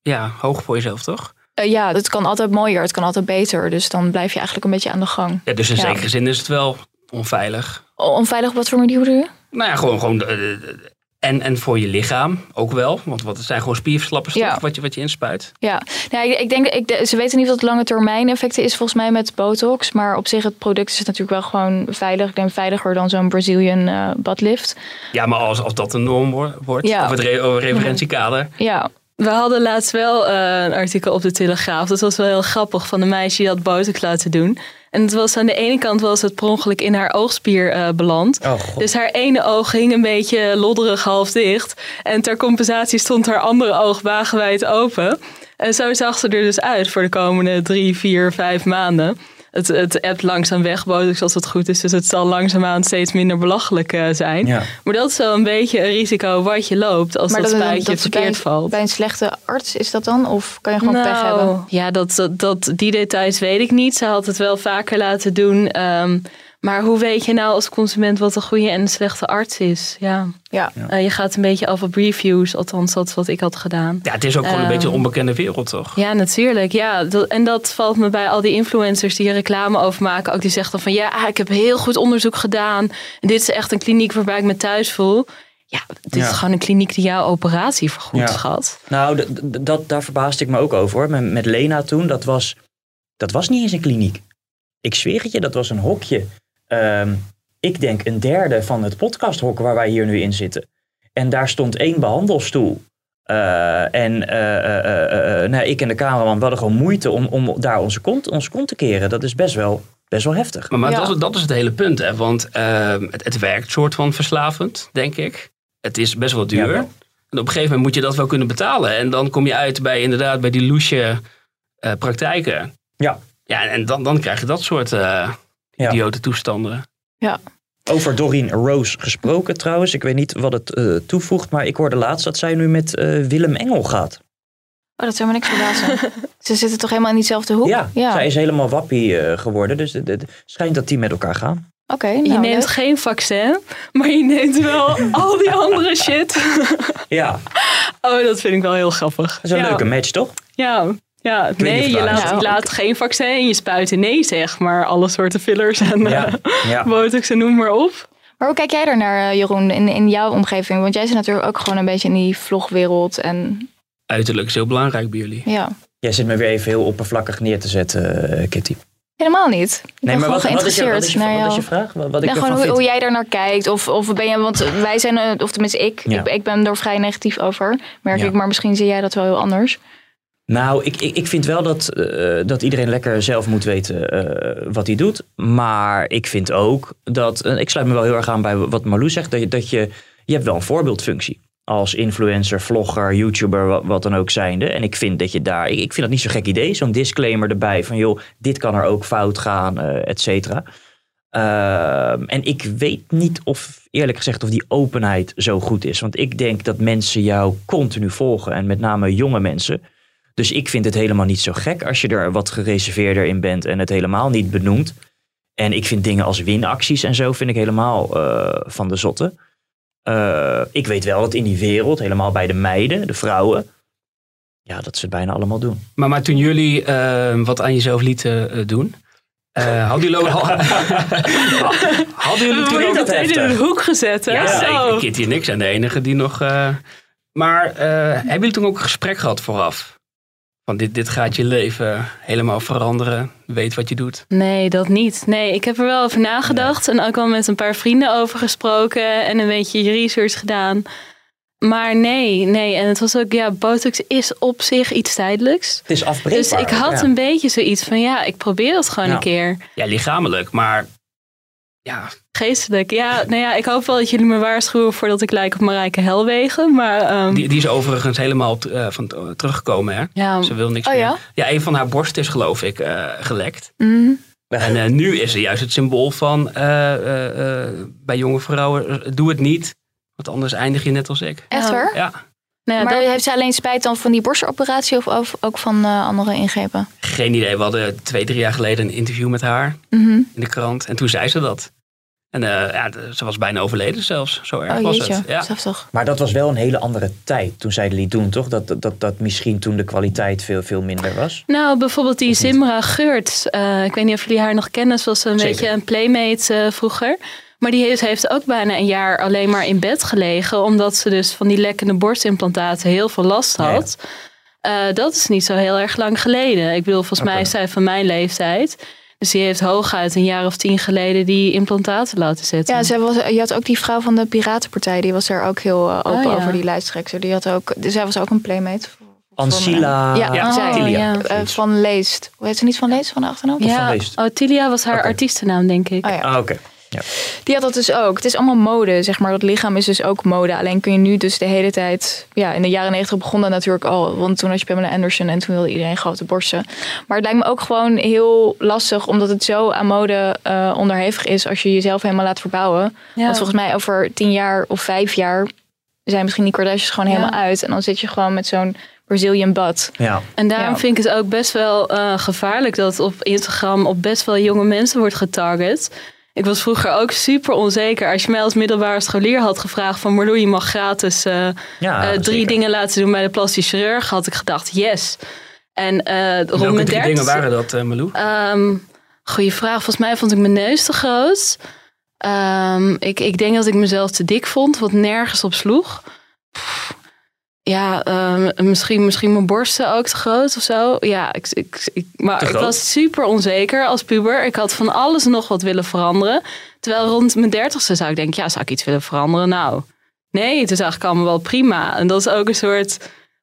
ja, hoog voor jezelf, toch? Eh, ja, het kan altijd mooier, het kan altijd beter. Dus dan blijf je eigenlijk een beetje aan de gang. Ja, dus in Ja. zekere zin is het wel onveilig. Onveilig op wat voor manier bedoel je? Nou ja, gewoon, gewoon eh, en, en voor je lichaam ook wel. Want wat, het zijn gewoon spierverslappers Ja. wat je, wat je inspuit. Ja, nou, ik, ik denk, ik, ze weten niet wat lange termijn effecten is volgens mij met botox. Maar op zich, het product is natuurlijk wel gewoon veilig. Ik denk veiliger dan zo'n Brazilian eh badlift. Ja, maar als, als dat een norm wo- wordt, Ja. of het re- referentiekader. Ja, We hadden laatst wel eh, een artikel op de Telegraaf. Dat was wel heel grappig van een meisje die had botox laten doen. En het was aan de ene kant was het per ongeluk in haar oogspier eh, beland. Oh. Dus haar ene oog hing een beetje lodderig half dicht. En ter compensatie stond haar andere oog wagenwijd open. En zo zag ze er dus uit voor de komende drie, vier, vijf maanden. Het, het langzaam weg, botox als het goed is. Dus het zal langzaamaan steeds minder belachelijk eh, zijn. Ja. Maar dat is wel een beetje een risico wat je loopt als dat, dat, spuitje bij, verkeerd valt. bij een slechte arts is dat dan? Of kan je gewoon pech hebben? Nou, Ja, dat, dat, dat, die details weet ik niet. Ze had het wel vaker laten doen. Ehm, maar hoe weet je nou als consument wat een goede en een slechte arts is? Ja. Ja. Eh, je gaat een beetje af op reviews. Althans, dat is wat ik had gedaan. Ja, het is ook gewoon een Ehm, beetje een onbekende wereld, toch? Ja, natuurlijk. Ja, dat, en dat valt me bij al die influencers die er reclame over maken. Ook die zeggen dan van ja, ah, ik heb heel goed onderzoek gedaan. En dit is echt een kliniek waarbij ik me thuis voel. Ja, dit Ja. is gewoon een kliniek die jouw operatie vergoedt, Ja. schat. Nou, dat, daar verbaasde ik me ook over hoor. Met, met Lena toen, dat was, dat was niet eens een kliniek. Ik zweer het je, dat was een hokje. Ehm, ik denk een derde van het podcasthok waar wij hier nu in zitten. En daar stond één behandelstoel. Eh, en eh, eh, nou, ik en de cameraman we hadden gewoon moeite om, om daar onze kont, onze kont te keren. Dat is best wel, best wel heftig. Maar, maar Ja. dat, is, dat is het hele punt, hè? Want ehm, het, het werkt soort van verslavend, denk ik. het is best wel duur. En op een gegeven moment moet je dat wel kunnen betalen. En dan kom je uit bij inderdaad bij die loesje uh, praktijken. Ja. Ja, en dan, dan krijg je dat soort idiote toestanden. Ja. Over Doreen Rose gesproken trouwens. Ik weet niet wat het uh, toevoegt, maar ik hoorde laatst dat zij nu met Willem Engel gaat. Oh, dat zou me niks verbazen. Ze zitten toch helemaal in diezelfde hoek? Ja, ja. zij is helemaal wappie geworden. Dus het schijnt dat die met elkaar gaan. Oké. Okay, nou, je neemt leuk. geen vaccin, maar je neemt wel al die andere shit. ja. Oh, dat vind ik wel heel grappig. Dat is een ja. leuke match, toch? Ja. Ja, nee, je laat, je laat geen vaccin je spuit nee zeg, maar alle soorten fillers en ja. Ja. botox en noem maar op. Maar hoe kijk jij er naar, Jeroen, in, in jouw omgeving? Want jij zit natuurlijk ook gewoon een beetje in die vlogwereld en... Uiterlijk is heel belangrijk bij jullie. Ja. Jij zit me weer even heel oppervlakkig neer te zetten, uh, Kitty. Helemaal niet. Ik nee, ben maar gewoon wat, wat, is je, wat, is je, naar wat is je vraag? Wat, wat nou, ik gewoon hoe, vind? hoe, jij er naar kijkt. Of, of ben je, want wij zijn, of tenminste ik, ja. ik, ik, ben er vrij negatief over, merk ja. ik. Maar misschien zie jij dat wel heel anders. Nou, ik, ik, ik vind wel dat, uh, dat iedereen lekker zelf moet weten uh, wat hij doet. Maar ik vind ook dat, uh, ik sluit me wel heel erg aan bij wat Marlou zegt, dat je, dat je, je hebt wel een voorbeeldfunctie. Als influencer, vlogger, YouTuber, wat, wat dan ook zijnde. En ik vind dat je daar, ik, ik vind dat niet zo'n gek idee. Zo'n disclaimer erbij van joh, dit kan er ook fout gaan, et cetera. Ehm, en ik weet niet of, eerlijk gezegd, of die openheid zo goed is. Want ik denk dat mensen jou continu volgen. En met name jonge mensen. Dus ik vind het helemaal niet zo gek als je er wat gereserveerder in bent en het helemaal niet benoemt. En ik vind dingen als winacties en zo vind ik helemaal uh, van de zotte. Uh, ik weet wel dat in die wereld, helemaal bij de meiden, de vrouwen, ja, dat ze het bijna allemaal doen. Maar, maar toen jullie uh, wat aan jezelf lieten doen, hadden jullie hadden jullie toen ook dat in de hoek gezet, hè? Ja, Zo. ik, Kitty en ik zijn de enige die nog... maar hebben jullie toen ook een gesprek gehad vooraf? Van dit, dit gaat je leven helemaal veranderen. Weet wat je doet. Nee, dat niet. Nee, ik heb er wel over nagedacht. Nee. En ook al met een paar vrienden over gesproken. En een beetje research gedaan. Maar nee, nee. En het was ook, ja, botox is op zich iets tijdelijks. Het is afbreekbaar. Dus ik had ja. een beetje zoiets van, ja, ik probeer het gewoon Ja. een keer. Ja, lichamelijk. Maar ja, Geestelijk. Ja, nou ja, ik hoop wel dat jullie me waarschuwen voordat ik lijk op Marijke Helwegen. Maar ehm, die, die is overigens helemaal uh, van, uh, teruggekomen. Hè? Ja. Ze wil niks Oh meer. ja? Ja, een van haar borsten is geloof ik uh, gelekt. Mm. En uh, nu is ze juist het symbool van uh, bij jonge vrouwen, doe het niet. Want anders eindig je net als ik. Echt waar? Ja. nou ja, maar dat- heeft ze alleen spijt dan van die borstoperatie of, of ook van eh, andere ingrepen? Geen idee. We hadden twee, drie jaar geleden een interview met haar Mhm. in de krant. En toen zei ze dat. En uh, ja, ze was bijna overleden zelfs. Zo erg Oh was het. Ja. Maar dat was wel een hele andere tijd toen zij het liet doen, toch? Dat, dat, dat, dat misschien toen de kwaliteit veel, veel minder was. Nou, bijvoorbeeld die Simra Geurt. Eh, ik weet niet of jullie haar nog kennen. Ze was een Zeker. beetje een playmate eh, vroeger. Maar die heeft, heeft ook bijna een jaar alleen maar in bed gelegen. Omdat ze dus van die lekkende borstimplantaten heel veel last Ja, ja. had. Eh, dat is niet zo heel erg lang geleden. Ik bedoel, volgens mij is zij van mijn leeftijd. Dus die heeft hooguit een jaar of tien geleden die implantaten laten zetten. Ja, ze was, je had ook die vrouw van de Piratenpartij, die was er ook heel eh, open Oh, ja. over die lijsttrekker. Die had ook, zij was ook een playmate. Ancila Ja, Ja, zij. Tilia. ja. Eh, van Leest. Hoe heet ze niet van Leest van de achternaam? van ja. Leest. Oh, Tilia was haar Oké. artiestennaam, denk ik. Oh ja. Ah, oké. Die had dat dus ook. Het is allemaal mode, zeg maar. Dat lichaam is dus ook mode. Alleen kun je nu dus de hele tijd... Ja, in de jaren negentig begon dat natuurlijk al. Want toen had je Pamela Anderson en toen wilde iedereen grote borsten. Maar het lijkt me ook gewoon heel lastig... omdat het zo aan mode eh, onderhevig is... als je jezelf helemaal laat verbouwen. Ja. Want volgens mij over tien jaar of vijf jaar... zijn misschien die Kardashians gewoon Ja. helemaal uit. En dan zit je gewoon met zo'n Brazilian butt. Ja. En daarom Ja. vind ik het ook best wel eh, gevaarlijk dat op Instagram op best wel jonge mensen wordt getarget. Ik was vroeger ook super onzeker. Als je mij als middelbare scholier had gevraagd van Marloe, je mag gratis eh, Ja, eh, drie dingen laten doen bij de plastisch chirurg, had ik gedacht yes. En eh rond Welke mijn drie dingen waren dat, uh, Malou? Ehm, goeie vraag. Volgens mij vond ik mijn neus te groot. Ehm, ik, ik denk dat ik mezelf te dik vond, wat nergens op sloeg. Pff, Ja, ehm, misschien, misschien mijn borsten ook te groot of zo. Ja, ik, ik, ik, maar ik was super onzeker als puber. Ik had van alles nog wat willen veranderen. Terwijl rond mijn dertigste zou ik denken, ja, zou ik iets willen veranderen? Nou, nee, het is eigenlijk allemaal wel prima. En dat is ook een soort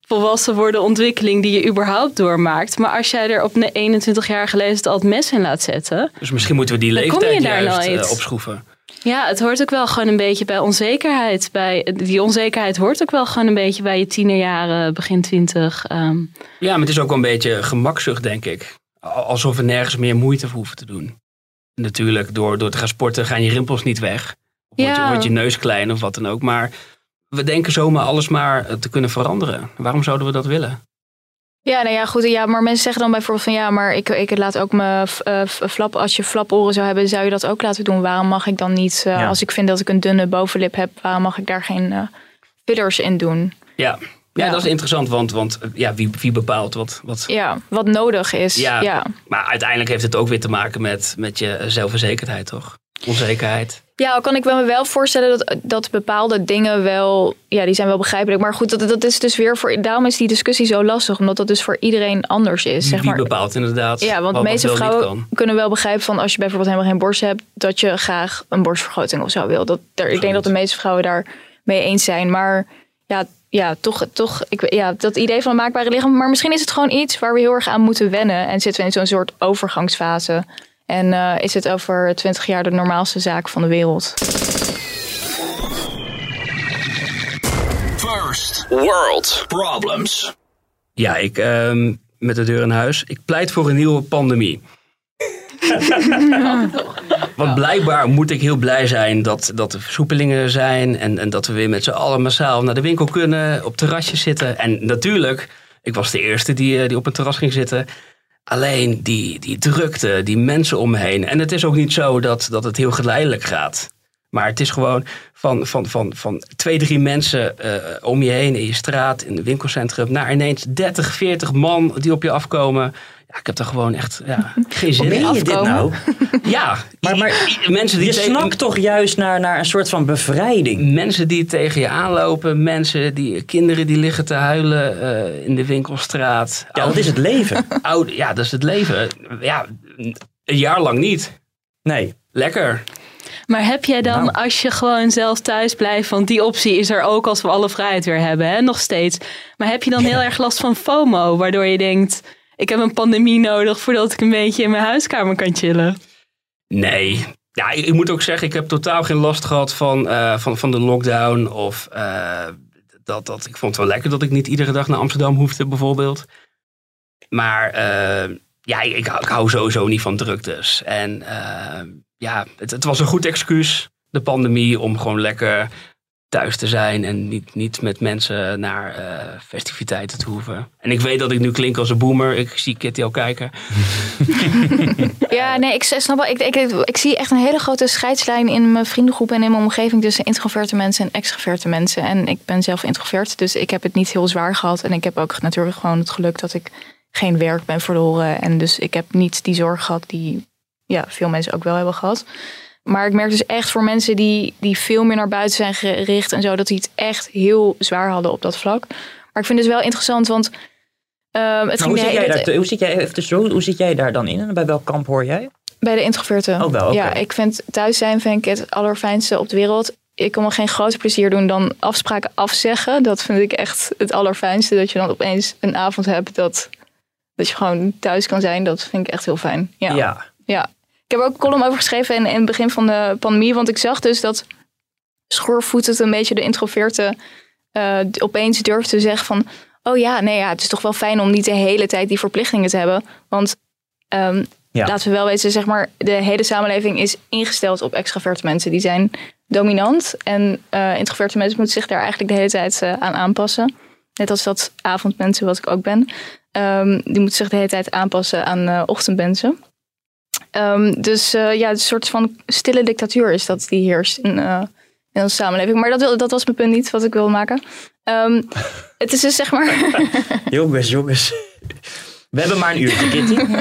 volwassen worden ontwikkeling die je überhaupt doormaakt. Maar als jij er op een 21-jarige leeftijd al het mes in laat zetten. Dus misschien moeten we die leeftijd juist eh, opschroeven. Ja, het hoort ook wel gewoon een beetje bij onzekerheid. Bij, die onzekerheid hoort ook wel gewoon een beetje bij je tienerjaren, begin twintig. Ehm. Ja, maar het is ook wel een beetje gemakzucht, denk ik. Alsof we nergens meer moeite voor hoeven te doen. Natuurlijk, door, door te gaan sporten gaan je rimpels niet weg. Of wordt, je, wordt je neus klein of wat dan ook. Maar we denken zomaar alles maar te kunnen veranderen. Waarom zouden we dat willen? Ja, nou ja, goed. Ja, maar mensen zeggen dan bijvoorbeeld van ja, maar ik, ik laat ook mijn uh, flap, als je flaporen zou hebben, zou je dat ook laten doen. Waarom mag ik dan niet, uh, als ik vind dat ik een dunne bovenlip heb, waarom mag ik daar geen uh, fillers in doen? Ja. Ja, dat is interessant, want, want ja, wie, wie bepaalt wat, wat... Ja, wat nodig is. Ja, ja, maar uiteindelijk heeft het ook weer te maken met, met je zelfverzekerdheid, toch? Onzekerheid. Ja, kan ik me wel voorstellen dat, dat bepaalde dingen wel, ja, die zijn wel begrijpelijk. Maar goed, dat, dat is dus weer voor, daarom is die discussie zo lastig, omdat dat dus voor iedereen anders is. Zeg maar. Bepaalt inderdaad. Ja, want de meeste vrouwen kunnen wel begrijpen van als je bijvoorbeeld helemaal geen borst hebt, dat je graag een borstvergroting of zo wil. Dat, ik denk dat de meeste vrouwen daar mee eens zijn. Maar ja, ja, toch, toch ik, ja, dat idee van een maakbare lichaam. Maar misschien is het gewoon iets waar we heel erg aan moeten wennen. En zitten we in zo'n soort overgangsfase. En uh, is het over 20 jaar de normaalste zaak van de wereld. First World Problems. Ja, ik uh, met de deur in huis. Ik pleit voor een nieuwe pandemie. Want blijkbaar moet ik heel blij zijn dat, dat er versoepelingen zijn. En, en dat we weer met z'n allen massaal naar de winkel kunnen. Op terrasjes zitten. En natuurlijk, ik was de eerste die, eh, die op een terras ging zitten. Alleen die, die drukte, die mensen om me heen. En het is ook niet zo dat, dat het heel geleidelijk gaat. Maar het is gewoon van, van, van, van twee, drie mensen uh, om je heen in je straat, in het winkelcentrum, naar ineens 30, 40 man die op je afkomen. Ja, ik heb er gewoon echt ja, geen zin in. je dit nou? Ja, maar, maar mensen die je tegen... snakt toch juist naar, naar een soort van bevrijding? Mensen die tegen je aanlopen, mensen die, kinderen die liggen te huilen uh, in de winkelstraat. Ja, dat is het leven. Oude, ja, dat is het leven. Ja, een jaar lang niet. Nee. Lekker. Maar heb jij dan, nou. als je gewoon zelf thuis blijft, want die optie is er ook als we alle vrijheid weer hebben, hè, nog steeds. Maar heb je dan heel erg last van FOMO, waardoor je denkt, ik heb een pandemie nodig voordat ik een beetje in mijn huiskamer kan chillen? Nee. Ja, ik, moet ook zeggen, ik heb totaal geen last gehad van, uh, van, van de lockdown. Of uh, dat, dat, ik vond het wel lekker dat ik niet iedere dag naar Amsterdam hoefde, bijvoorbeeld. Maar uh, ja, ik, ik, hou sowieso niet van druktes. En ja, het was een goed excuus, de pandemie, om gewoon lekker thuis te zijn en niet, niet met mensen naar uh, festiviteiten te hoeven. En ik weet dat ik nu klink als een boomer. Ik zie Kitty al kijken. ja, nee, ik snap wel. Ik, ik, ik, zie echt een hele grote scheidslijn in mijn vriendengroep en in mijn omgeving tussen introverte mensen en extroverte mensen. En ik ben zelf introvert, dus ik heb het niet heel zwaar gehad. En ik heb ook natuurlijk gewoon het geluk dat ik geen werk ben verloren. En dus ik heb niet die zorg gehad die ja, veel mensen ook wel hebben gehad. Maar ik merk dus echt voor mensen die, die veel meer naar buiten zijn gericht en zo, dat die het echt heel zwaar hadden op dat vlak. Maar ik vind het wel interessant, want um, het hoe, zit jij daar, hoe, zit jij, even hoe zit jij daar dan in en bij welk kamp hoor jij? Bij de introverten. Oh, wel, Ja, ik vind thuis zijn vind ik het allerfijnste op de wereld. Ik kan me geen groter plezier doen dan afspraken afzeggen. Dat vind ik echt het allerfijnste. Dat je dan opeens een avond hebt dat, dat je gewoon thuis kan zijn. Dat vind ik echt heel fijn. Ja. ja. ja. Ik heb ook een column over geschreven in, in het begin van de pandemie. Want ik zag dus dat schoorvoetend een beetje de introverte uh, opeens durfde te zeggen van... Oh ja, nee, ja, het is toch wel fijn om niet de hele tijd die verplichtingen te hebben. Want um, laten we wel weten, zeg maar, de hele samenleving is ingesteld op extraverte mensen. Die zijn dominant en uh, introverte mensen moeten zich daar eigenlijk de hele tijd uh, aan aanpassen. Net als dat avondmensen, wat ik ook ben. Um, die moeten zich de hele tijd aanpassen aan ochtendmensen. Um, dus uh, ja, een soort van stille dictatuur is dat die heerst in, uh, in onze samenleving. Maar dat, dat was mijn punt niet, wat ik wil maken. Um, het is dus zeg maar... jongens, jongens. We hebben maar een uurtje, Kitty.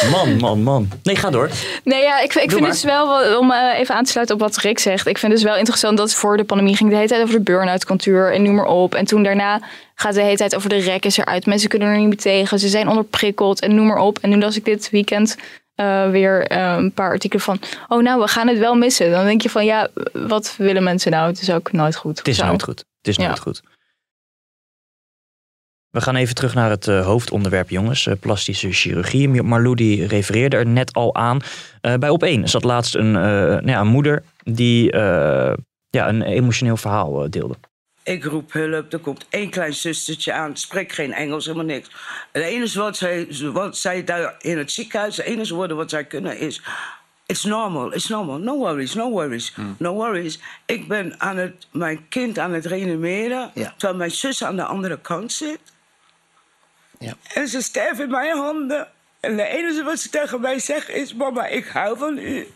Ja. Man, man, man. Nee, ga door. Nee, ja, ik, ik vind het dus wel, om uh, even aan te sluiten op wat Rick zegt. Ik vind het dus wel interessant dat voor de pandemie ging de hele tijd over de burn-out cultuur en noem maar op. En toen daarna gaat de hele tijd over de rek is eruit. Mensen kunnen er niet meer tegen. Ze zijn onderprikkeld en noem maar op. En nu las ik dit weekend uh, weer uh, een paar artikelen van... oh nou, we gaan het wel missen. Dan denk je van, ja, wat willen mensen nou? Het is ook nooit goed. Het is nooit goed. Het is nooit goed. We gaan even terug naar het uh, hoofdonderwerp, jongens. Plastische chirurgie. Marlou die refereerde er net al aan. Bij Op1 zat laatst een, nou ja, een moeder die ja, een emotioneel verhaal deelde. Ik roep hulp, er komt één klein zustertje aan, spreekt geen Engels, helemaal niks. Het enige wat zij, wat zij daar in het ziekenhuis, het enige woorden wat zij kunnen is... It's normal, it's normal, no worries, no worries, hmm. no worries. Ik ben aan het, mijn kind aan het reanimeren, terwijl mijn zus aan de andere kant zit. Ja. En ze sterft in mijn handen. En het enige wat ze tegen mij zegt is: Mama, ik hou van u.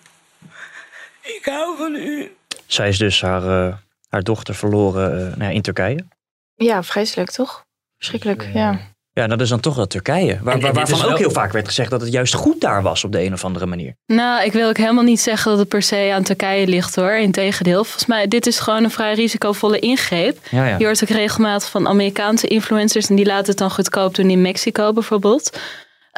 Ik hou van u. Zij is dus haar, uh, haar dochter verloren uh, in Turkije. Ja, vreselijk toch? Verschrikkelijk, dus, uh, ja. Ja, dat is dan toch dat Turkije. Waar, en, waarvan ook heel vaak werd gezegd dat het juist goed daar was op de een of andere manier. Nou, ik wil ook helemaal niet zeggen dat het per se aan Turkije ligt hoor. Integendeel, volgens mij, dit is gewoon een vrij risicovolle ingreep. Ja, ja. Je hoort ook regelmatig van Amerikaanse influencers en die laten het dan goedkoop doen in Mexico bijvoorbeeld.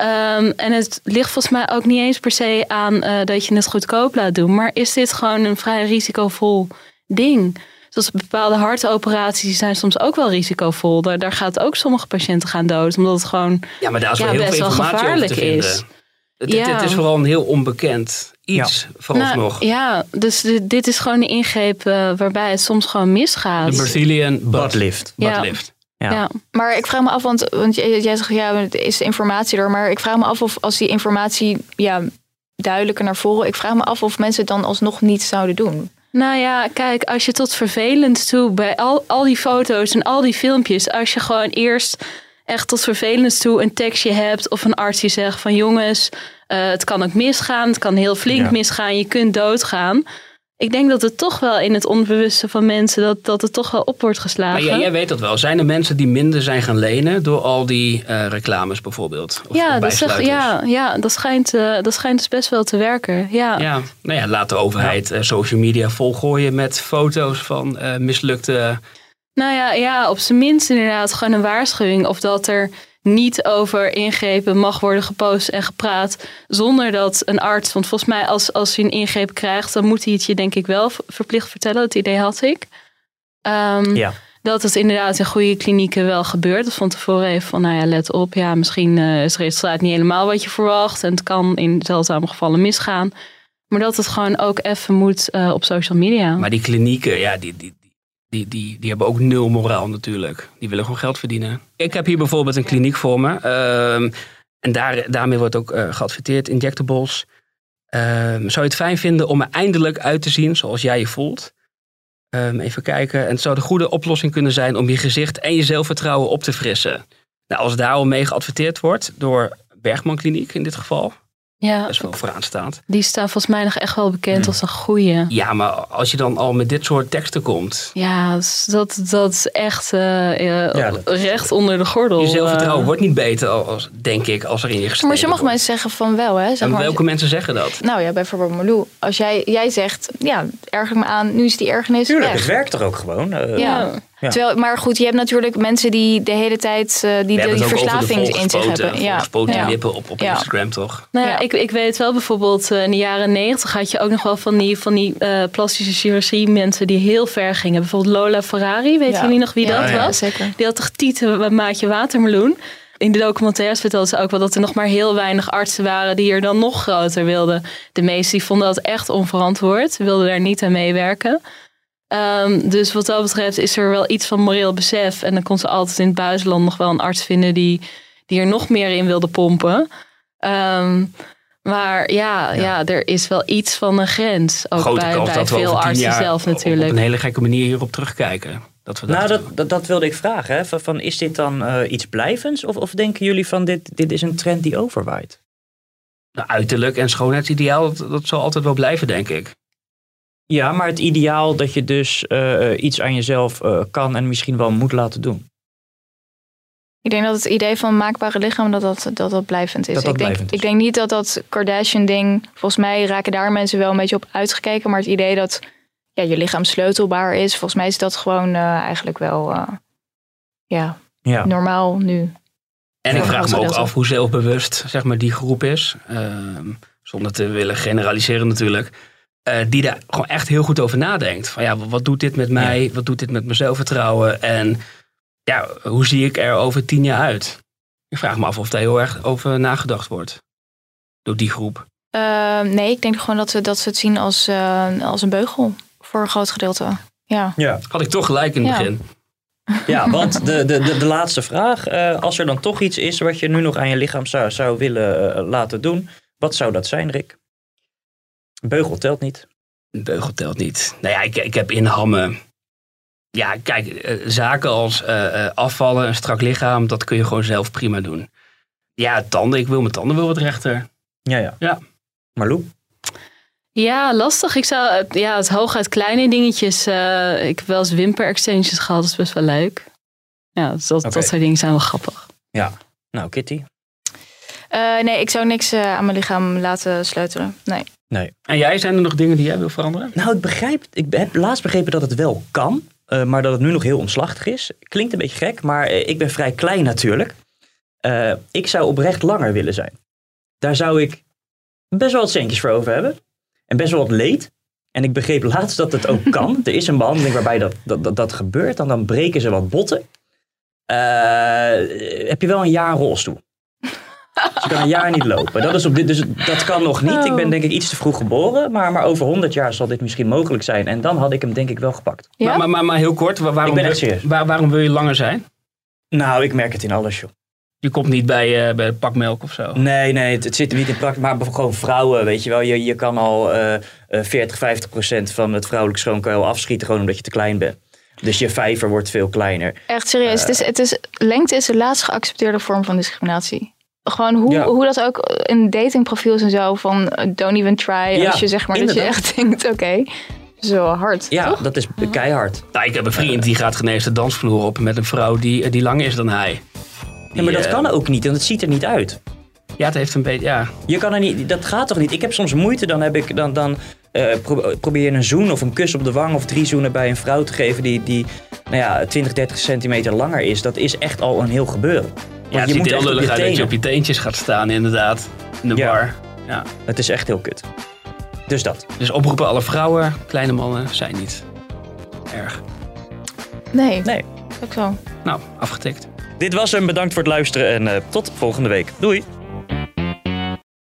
Um, en het ligt volgens mij ook niet eens per se aan uh, dat je het goedkoop laat doen. Maar is dit gewoon een vrij risicovol ding? Zoals bepaalde hartoperaties zijn soms ook wel risicovol. Daar, daar gaat ook sommige patiënten gaan dood. Omdat het gewoon ja, maar daar is ja, heel best veel wel gevaarlijk is. Dit, ja. dit, is vooral een heel onbekend iets ja. vooralsnog. Nou, ja, dus dit, is gewoon een ingreep uh, waarbij het soms gewoon misgaat. De Brazilian butt lift. Butt lift. Ja. ja. maar ik vraag me af, want, want jij zegt ja, het is informatie er, maar ik vraag me af of als die informatie ja, duidelijker naar voren, ik vraag me af of mensen het dan alsnog niet zouden doen. Nou ja, kijk, als je tot vervelend toe bij al, al die foto's en al die filmpjes, als je gewoon eerst echt tot vervelend toe een tekstje hebt of een arts die zegt van jongens, uh, het kan ook misgaan, het kan heel flink misgaan, je kunt doodgaan ik denk dat het toch wel in het onbewuste van mensen dat, dat het toch wel op wordt geslagen. Maar jij, weet dat wel. Zijn er mensen die minder zijn gaan lenen door al die uh, reclames bijvoorbeeld? Of ja, dat zeg, ja, ja, dat schijnt, uh, dat schijnt dus best wel te werken. Ja. Ja, nou ja, laat de overheid uh, social media volgooien met foto's van mislukte. Nou ja, ja, op zijn minst inderdaad gewoon een waarschuwing of dat er niet over ingrepen mag worden gepost en gepraat zonder dat een arts, want volgens mij als, als hij een ingreep krijgt, dan moet hij het je denk ik wel verplicht vertellen. Dat idee had ik. Um, ja. Dat het inderdaad in goede klinieken wel gebeurt. Dat van tevoren even van, nou ja, let op. Ja, misschien uh, is het resultaat niet helemaal wat je verwacht. En het kan in zeldzame gevallen misgaan. Maar dat het gewoon ook even moet uh, op social media. Maar die klinieken, ja, die, die, die, die, die hebben ook nul moraal natuurlijk. Die willen gewoon geld verdienen. Ik heb hier bijvoorbeeld een kliniek voor me. Uh, en daar, daarmee wordt ook uh, geadverteerd, injectables. Uh, zou je het fijn vinden om er eindelijk uit te zien zoals jij je voelt? Um, even kijken. En het zou de goede oplossing kunnen zijn om je gezicht en je zelfvertrouwen op te frissen. Nou, als daar al mee geadverteerd wordt door Bergman Kliniek in dit geval, ja, best wel vooraan staat. Die staan volgens mij nog echt wel bekend als een goeie. Ja, maar als je dan al met dit soort teksten komt. Ja, dat, dat is echt uh, ja, recht onder de gordel. Je zelfvertrouwen uh, wordt niet beter, als, denk ik, als er in je gestreden Maar sommige mensen zeggen van wel, hè? Zeg en maar, welke mensen zeggen dat? Nou ja, bijvoorbeeld Marlou. Als jij, jij zegt, ja, erger me aan, nu is die ergernis Tuurlijk, weg. het werkt toch ook gewoon? Uh, ja. Ja. Terwijl, maar goed, je hebt natuurlijk mensen die de hele tijd uh, die, de, die verslaving in zich hebben. Ja, ja. lippen op, op Instagram toch? Nou ja, Ik, ik weet wel bijvoorbeeld uh, in de jaren negentig had je ook nog wel van die, van die uh, plastische chirurgie mensen die heel ver gingen. Bijvoorbeeld Lola Ferrari, weet jullie nog wie dat was? Zeker. Die had toch tieten een maatje watermeloen. In de documentaires vertelden ze ook wel dat er nog maar heel weinig artsen waren die er dan nog groter wilden. De meesten die vonden dat echt onverantwoord, wilden daar niet aan meewerken. Um, dus wat dat betreft is er wel iets van moreel besef. En dan kon ze altijd in het buitenland nog wel een arts vinden die, die er nog meer in wilde pompen. Um, maar ja, ja, ja. er is wel iets van een grens. Ook Grote bij, bij veel artsen zelf natuurlijk. Op een hele gekke manier hierop terugkijken. Dat we dat nou, dat, dat, dat, wilde ik vragen. Hè. Van, van, is dit dan uh, iets blijvends? Of, of denken jullie van dit, dit is een trend die overwaait? Nou, uiterlijk en schoonheidsideaal, dat, dat zal altijd wel blijven, denk ik. Ja, maar het ideaal dat je dus uh, iets aan jezelf uh, kan en misschien wel moet laten doen. Ik denk dat het idee van maakbare lichaam dat dat, dat, dat blijvend is. Dat dat ik, denk, blijvend is. ik denk niet dat dat Kardashian-ding. Volgens mij raken daar mensen wel een beetje op uitgekeken. Maar het idee dat ja, je lichaam sleutelbaar is, volgens mij is dat gewoon uh, eigenlijk wel ja, ja, normaal nu. En ik vraag me ook af hoe zelfbewust zeg maar, die groep is. Ehm, zonder te willen generaliseren natuurlijk. Uh, die daar gewoon echt heel goed over nadenkt. Van ja, wat doet dit met mij? Wat doet dit met mijn zelfvertrouwen? En ja, hoe zie ik er over tien jaar uit? Ik vraag me af of daar heel erg over nagedacht wordt. Door die groep. Uh, nee, ik denk gewoon dat ze, dat ze het zien als, uh, als een beugel. Voor een groot gedeelte. Ja. ja. Had ik toch gelijk in het Ja. begin. Ja, want de, de, de, de laatste vraag. eh, als er dan toch iets is wat je nu nog aan je lichaam zou, zou willen eh, laten doen. Wat zou dat zijn, Rick? Beugel telt niet. Een beugel telt niet. Nou ja, ik, ik heb in hammen. Ja, kijk, eh, zaken als eh, eh, afvallen, een strak lichaam, dat kun je gewoon zelf prima doen. Ja, tanden, ik wil mijn tanden wel wat rechter. Ja, ja. Ja. Marlou? Ja, lastig. Ik zou het- ja, het hooguit kleine dingetjes. eh, ik heb wel eens wimper extensions gehad. Dat is best wel leuk. Ja, dus dat, dat soort dingen zijn wel grappig. Ja. Nou, Kitty? Eh, nee, ik zou niks eh, aan mijn lichaam laten sleutelen. Nee. Nee. En jij, zijn er nog dingen die jij wil veranderen? Nou, ik begrijp, ik heb laatst begrepen dat het wel kan, eh, maar dat het nu nog heel omslachtig is. Klinkt een beetje gek, maar eh, ik ben vrij klein natuurlijk. Eh, ik zou oprecht langer willen zijn. Daar zou ik best wel wat centjes voor over hebben. En best wel wat leed. En ik begreep laatst dat het ook kan. Er is een behandeling waarbij dat, dat, dat, dat gebeurt. En dan breken ze wat botten. Eh, heb je wel een jaar rolstoel. Je kan een jaar niet lopen. Dat, is op dit, dus dat kan nog niet. Ik ben denk ik iets te vroeg geboren. Maar, maar over 100 jaar zal dit misschien mogelijk zijn. En dan had ik hem denk ik wel gepakt. Maar, maar, maar, maar heel kort, wa- waarom, Ik ben echt wil- serieus. waar- waarom wil je langer zijn? Nou, ik merk het in alles, joh. Je komt niet bij, eh bij de pakmelk of zo. Nee, nee, het, het zit er niet in praktijk. Maar gewoon vrouwen, weet je wel. Je, je kan al eh, eh, 40, 50 procent van het vrouwelijk schoon kan je al afschieten. Gewoon omdat je te klein bent. Dus je vijver wordt veel kleiner. Echt serieus. het is, het is, lengte is de laatst geaccepteerde vorm van discriminatie. Gewoon hoe, Ja. hoe dat ook in datingprofiels en zo van eh, don't even try. Ja, als je zeg maar dat je echt denkt, oké, zo hard. Ja, toch? dat is keihard. Nou, ik heb een vriend die gaat genees de dansvloer op met een vrouw die, die langer is dan hij. Ja, maar dat eh, kan ook niet, want het ziet er niet uit. Ja, het heeft een beetje, ja. Je kan er niet, dat gaat toch niet? Ik heb soms moeite, dan, heb ik, dan, dan eh, pro- probeer je een zoen of een kus op de wang of drie zoenen bij een vrouw te geven die, die nou ja, 20, 30 centimeter langer is. Dat is echt al een heel gebeuren. Ja, het je ziet er heel lullig je uit dat je op je teentjes gaat staan inderdaad. In de Ja. bar. Ja. Het is echt heel kut. Dus dat. Dus oproepen alle vrouwen, kleine mannen, zijn niet erg. Nee, Nee. ook zo. Nou, afgetikt. Dit was hem. Bedankt voor het luisteren en eh, tot volgende week. Doei.